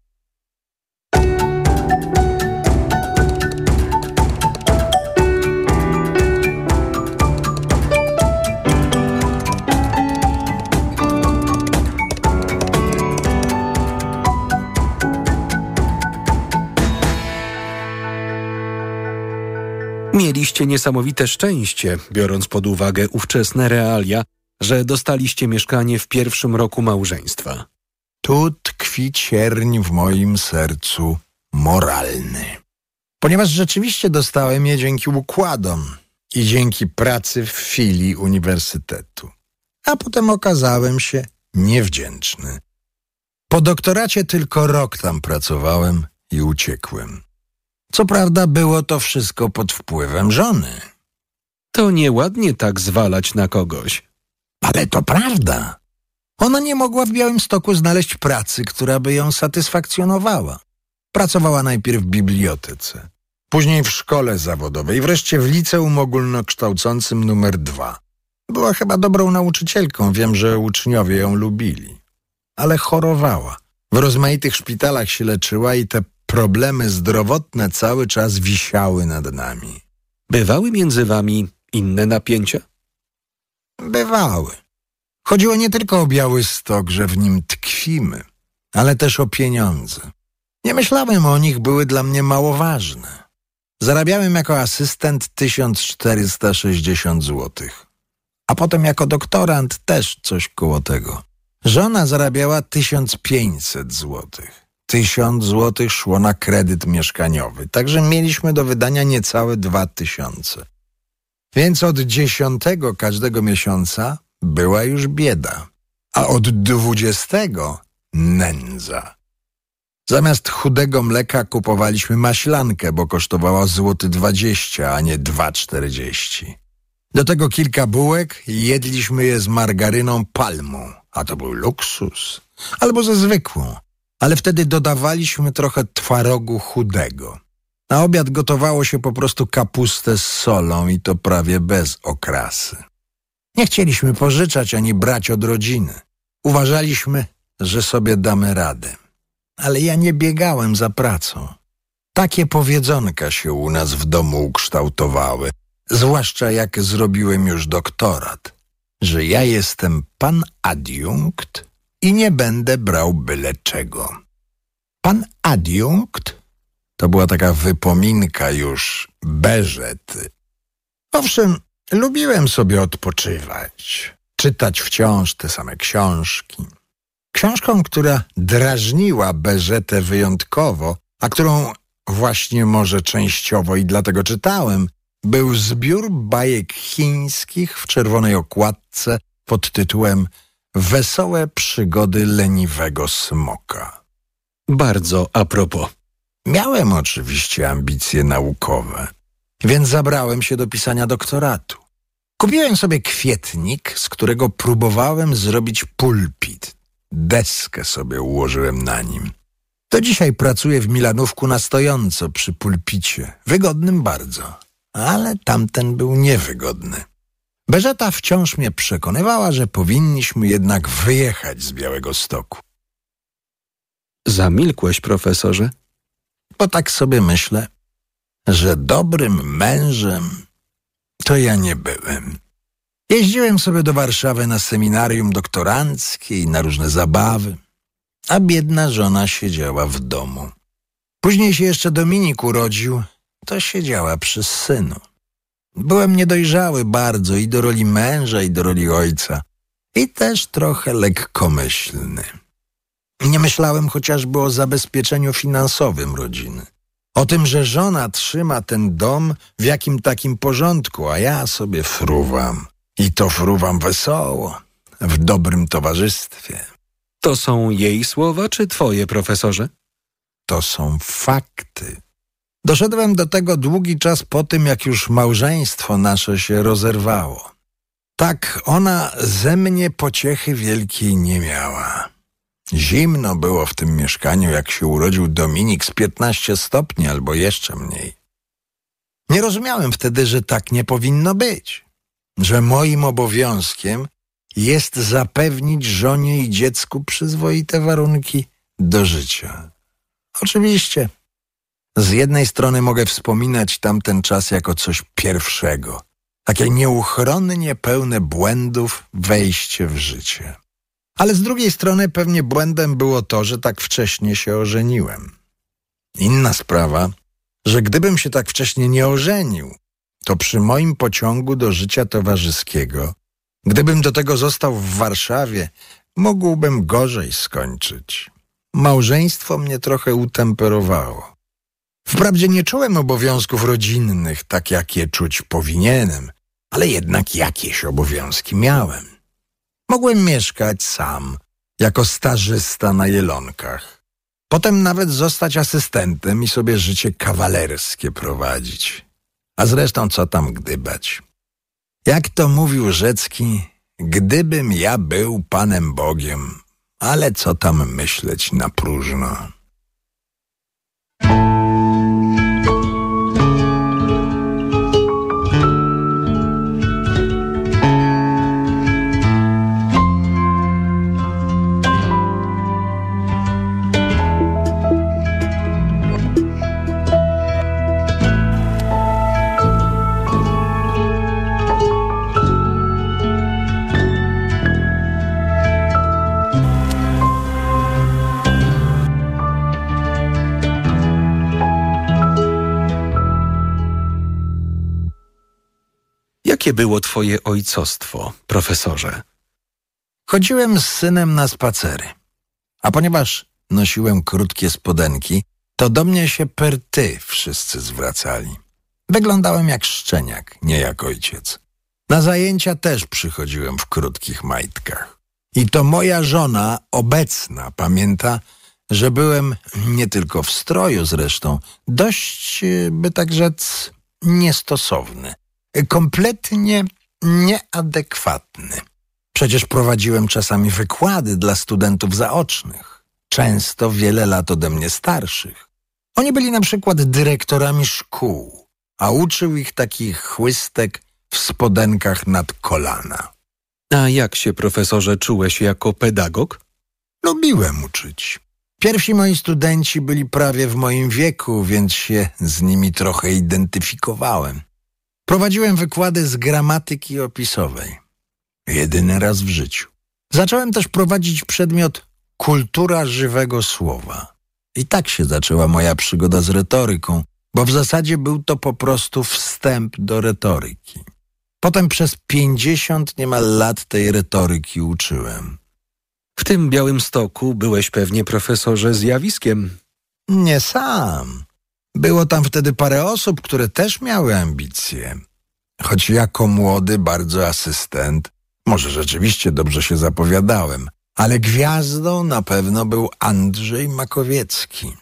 Mieliście niesamowite szczęście, biorąc pod uwagę ówczesne realia, że dostaliście mieszkanie w pierwszym roku małżeństwa. Tu tkwi cierń w moim sercu moralny. Ponieważ rzeczywiście dostałem je dzięki układom i dzięki pracy w filii uniwersytetu. A potem okazałem się niewdzięczny. Po doktoracie tylko rok tam pracowałem i uciekłem. Co prawda było to wszystko pod wpływem żony. To nieładnie tak zwalać na kogoś. Ale to prawda. Ona nie mogła w Białymstoku znaleźć pracy, która by ją satysfakcjonowała. Pracowała najpierw w bibliotece, później w szkole zawodowej, wreszcie w liceum ogólnokształcącym numer dwa. Była chyba dobrą nauczycielką, wiem, że uczniowie ją lubili. Ale chorowała. W rozmaitych szpitalach się leczyła i te problemy zdrowotne cały czas wisiały nad nami. Bywały między wami inne napięcia? Bywały. Chodziło nie tylko o biały stok, że w nim tkwimy, ale też o pieniądze. Nie myślałem o nich, były dla mnie mało ważne. Zarabiałem jako asystent 1460 zł. A potem jako doktorant też coś koło tego. Żona zarabiała 1500 zł. 1000 zł szło na kredyt mieszkaniowy, także mieliśmy do wydania niecałe 2000. Więc od dziesiątego każdego miesiąca była już bieda, a od dwudziestego nędza. Zamiast chudego mleka kupowaliśmy maślankę, bo kosztowała złoty 20, a nie 2,40. Do tego kilka bułek jedliśmy je z margaryną palmą, a to był luksus. Albo ze zwykłą, ale wtedy dodawaliśmy trochę twarogu chudego. Na obiad gotowało się po prostu kapustę z solą i to prawie bez okrasy. Nie chcieliśmy pożyczać ani brać od rodziny. Uważaliśmy, że sobie damy radę. Ale ja nie biegałem za pracą. Takie powiedzonka się u nas w domu ukształtowały, zwłaszcza jak zrobiłem już doktorat, że ja jestem pan adiunkt i nie będę brał byle czego. Pan adiunkt to była taka wypominka już beżety. Owszem, lubiłem sobie odpoczywać, czytać wciąż te same książki. Książką, która drażniła Beżetę wyjątkowo, a którą właśnie może częściowo i dlatego czytałem, był zbiór bajek chińskich w czerwonej okładce pod tytułem Wesołe przygody leniwego smoka. Bardzo a propos. Miałem oczywiście ambicje naukowe, więc zabrałem się do pisania doktoratu. Kupiłem sobie kwietnik, z którego próbowałem zrobić pulpit. Deskę sobie ułożyłem na nim. Do dzisiaj pracuję w Milanówku na stojąco przy pulpicie. Wygodnym bardzo, ale tamten był niewygodny. Beżeta wciąż mnie przekonywała, że powinniśmy jednak wyjechać z Białego Stoku. Zamilkłeś, profesorze? Bo tak sobie myślę, że dobrym mężem to ja nie byłem. Jeździłem sobie do Warszawy na seminarium doktoranckie i na różne zabawy, a biedna żona siedziała w domu. Później się jeszcze Dominik urodził, to siedziała przy synu. Byłem niedojrzały bardzo i do roli męża, i do roli ojca, i też trochę lekkomyślny. Nie myślałem chociażby o zabezpieczeniu finansowym rodziny. O tym, że żona trzyma ten dom w jakim takim porządku, a ja sobie fruwam. I to fruwam wesoło, w dobrym towarzystwie. To są jej słowa czy twoje, profesorze? To są fakty. Doszedłem do tego długi czas po tym, jak już małżeństwo nasze się rozerwało. Tak ona ze mnie pociechy wielkiej nie miała. Zimno było w tym mieszkaniu, jak się urodził Dominik z 15 stopni albo jeszcze mniej. Nie rozumiałem wtedy, że tak nie powinno być, że moim obowiązkiem jest zapewnić żonie i dziecku przyzwoite warunki do życia. Oczywiście, z jednej strony mogę wspominać tamten czas jako coś pierwszego, takie nieuchronnie pełne błędów wejście w życie. Ale z drugiej strony pewnie błędem było to, że tak wcześnie się ożeniłem. Inna sprawa, że gdybym się tak wcześnie nie ożenił, to przy moim pociągu do życia towarzyskiego, gdybym do tego został w Warszawie, mógłbym gorzej skończyć. Małżeństwo mnie trochę utemperowało. Wprawdzie nie czułem obowiązków rodzinnych, tak jak je czuć powinienem, ale jednak jakieś obowiązki miałem. Mogłem mieszkać sam, jako stażysta na Jelonkach. Potem nawet zostać asystentem i sobie życie kawalerskie prowadzić. A zresztą co tam gdybać? Jak to mówił Rzecki, gdybym ja był Panem Bogiem, ale co tam myśleć na próżno. Jakie było twoje ojcostwo, profesorze? Chodziłem z synem na spacery. A ponieważ nosiłem krótkie spodenki, to do mnie się per ty wszyscy zwracali. Wyglądałem jak szczeniak, nie jak ojciec. Na zajęcia też przychodziłem w krótkich majtkach. I to moja żona, obecna, pamięta, że byłem nie tylko w stroju zresztą, dość, by tak rzec, niestosowny. Kompletnie nieadekwatny. Przecież prowadziłem czasami wykłady dla studentów zaocznych, często wiele lat ode mnie starszych. Oni byli na przykład dyrektorami szkół, a uczył ich taki chłystek w spodenkach nad kolana. A jak się, profesorze, czułeś jako pedagog? Lubiłem uczyć. Pierwsi moi studenci byli prawie w moim wieku, więc się z nimi trochę identyfikowałem. Prowadziłem wykłady z gramatyki opisowej. Jedyny raz w życiu. Zacząłem też prowadzić przedmiot kultura żywego słowa. I tak się zaczęła moja przygoda z retoryką, bo w zasadzie był to po prostu wstęp do retoryki. Potem przez pięćdziesiąt niemal lat tej retoryki uczyłem. W tym Białym Stoku byłeś pewnie profesorze zjawiskiem. Nie sam. Było tam wtedy parę osób, które też miały ambicje. Choć jako młody, bardzo asystent, może rzeczywiście dobrze się zapowiadałem, ale gwiazdą na pewno był Andrzej Makowiecki.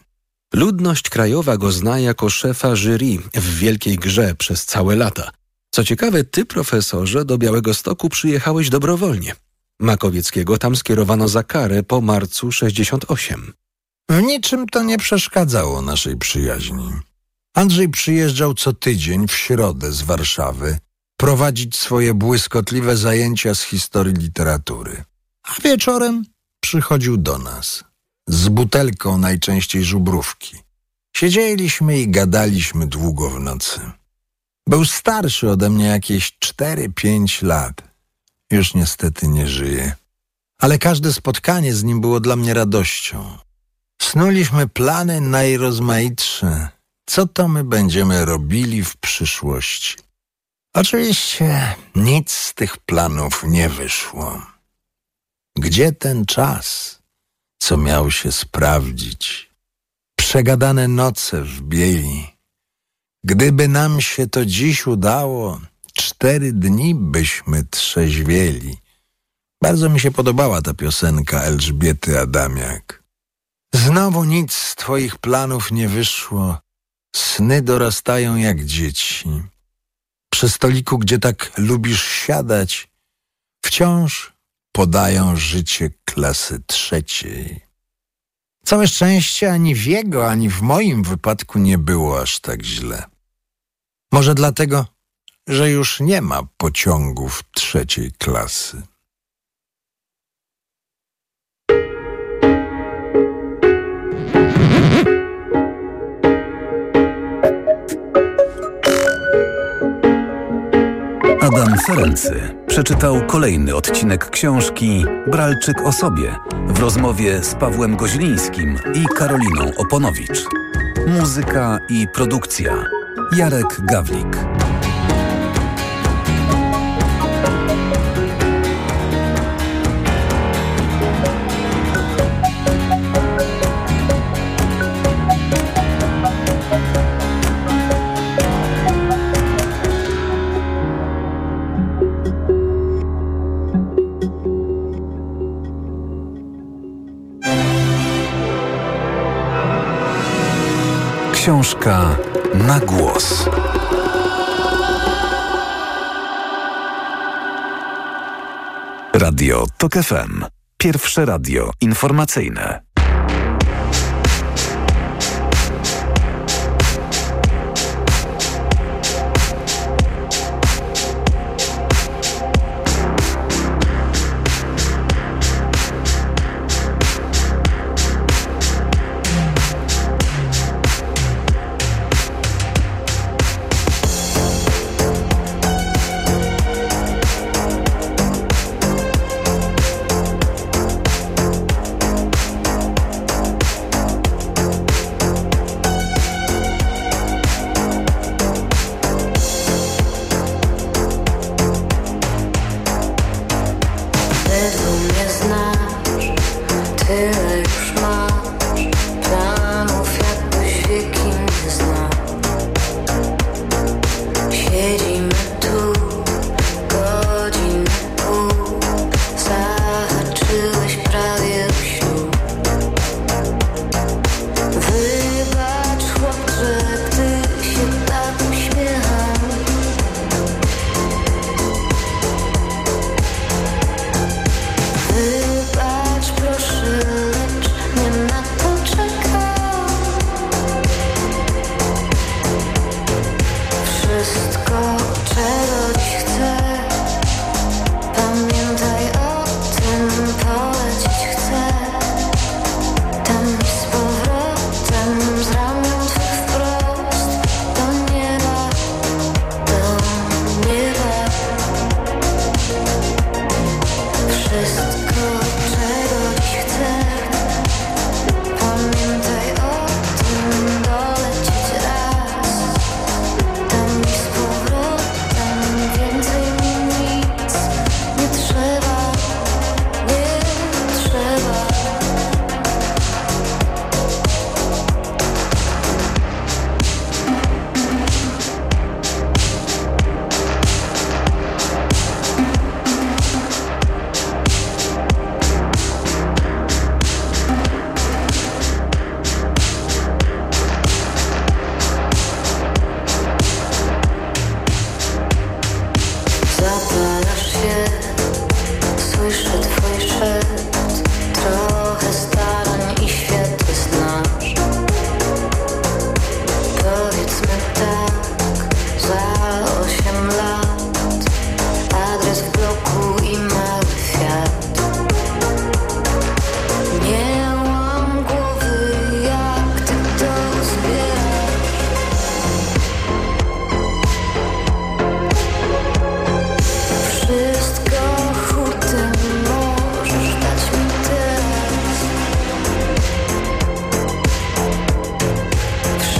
Ludność krajowa go zna jako szefa jury w Wielkiej Grze przez całe lata. Co ciekawe, ty, profesorze, do Białego Stoku przyjechałeś dobrowolnie. Makowieckiego tam skierowano za karę po marcu 68. W niczym to nie przeszkadzało naszej przyjaźni. Andrzej przyjeżdżał co tydzień w środę z Warszawy prowadzić swoje błyskotliwe zajęcia z historii literatury. A wieczorem przychodził do nas z butelką najczęściej żubrówki. Siedzieliśmy i gadaliśmy długo w nocy. Był starszy ode mnie jakieś cztery, pięć lat. Już niestety nie żyje. Ale każde spotkanie z nim było dla mnie radością. Snuliśmy plany najrozmaitsze. Co to my będziemy robili w przyszłości? Oczywiście nic z tych planów nie wyszło. Gdzie ten czas, co miał się sprawdzić? Przegadane noce w bieli. Gdyby nam się to dziś udało, cztery dni byśmy trzeźwieli. Bardzo mi się podobała ta piosenka Elżbiety Adamiak. Znowu nic z twoich planów nie wyszło. Sny dorastają jak dzieci. Przy stoliku, gdzie tak lubisz siadać, wciąż podają życie klasy trzeciej. Całe szczęście ani w jego, ani w moim wypadku nie było aż tak źle. Może dlatego, że już nie ma pociągów trzeciej klasy. Adam Ferency przeczytał kolejny odcinek książki Bralczyk o sobie w rozmowie z Pawłem Goźlińskim i Karoliną Oponowicz. Muzyka i produkcja Jarek Gawlik. Książka na głos. Radio TOK FM. Pierwsze radio informacyjne.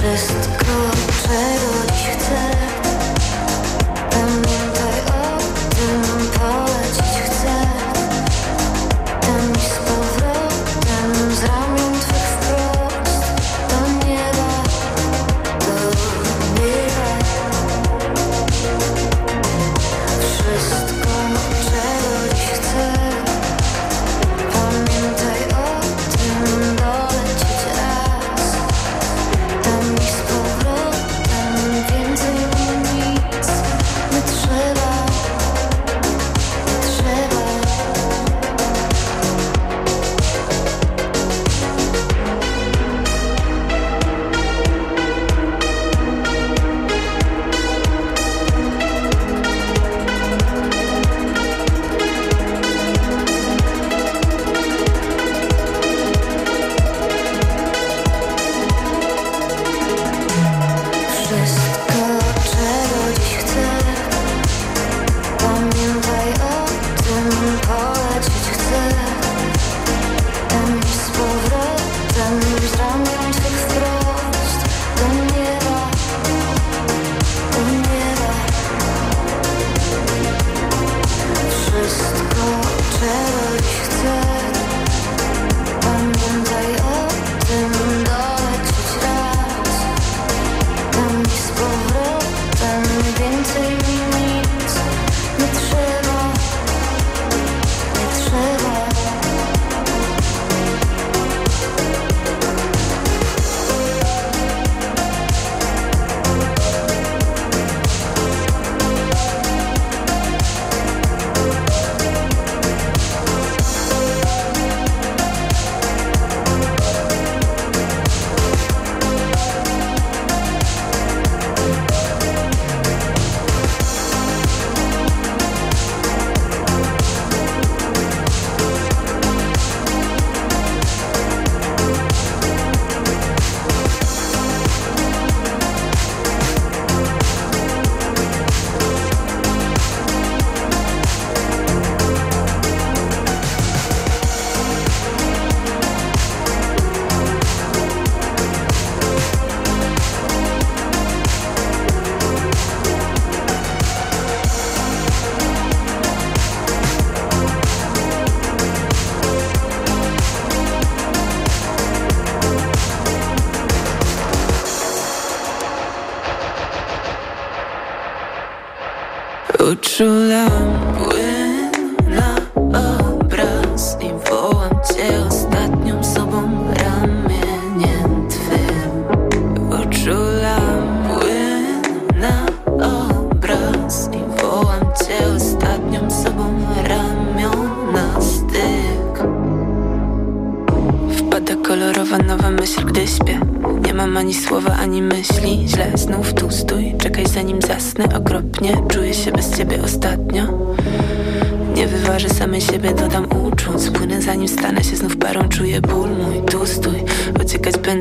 wszystko, czego chcę.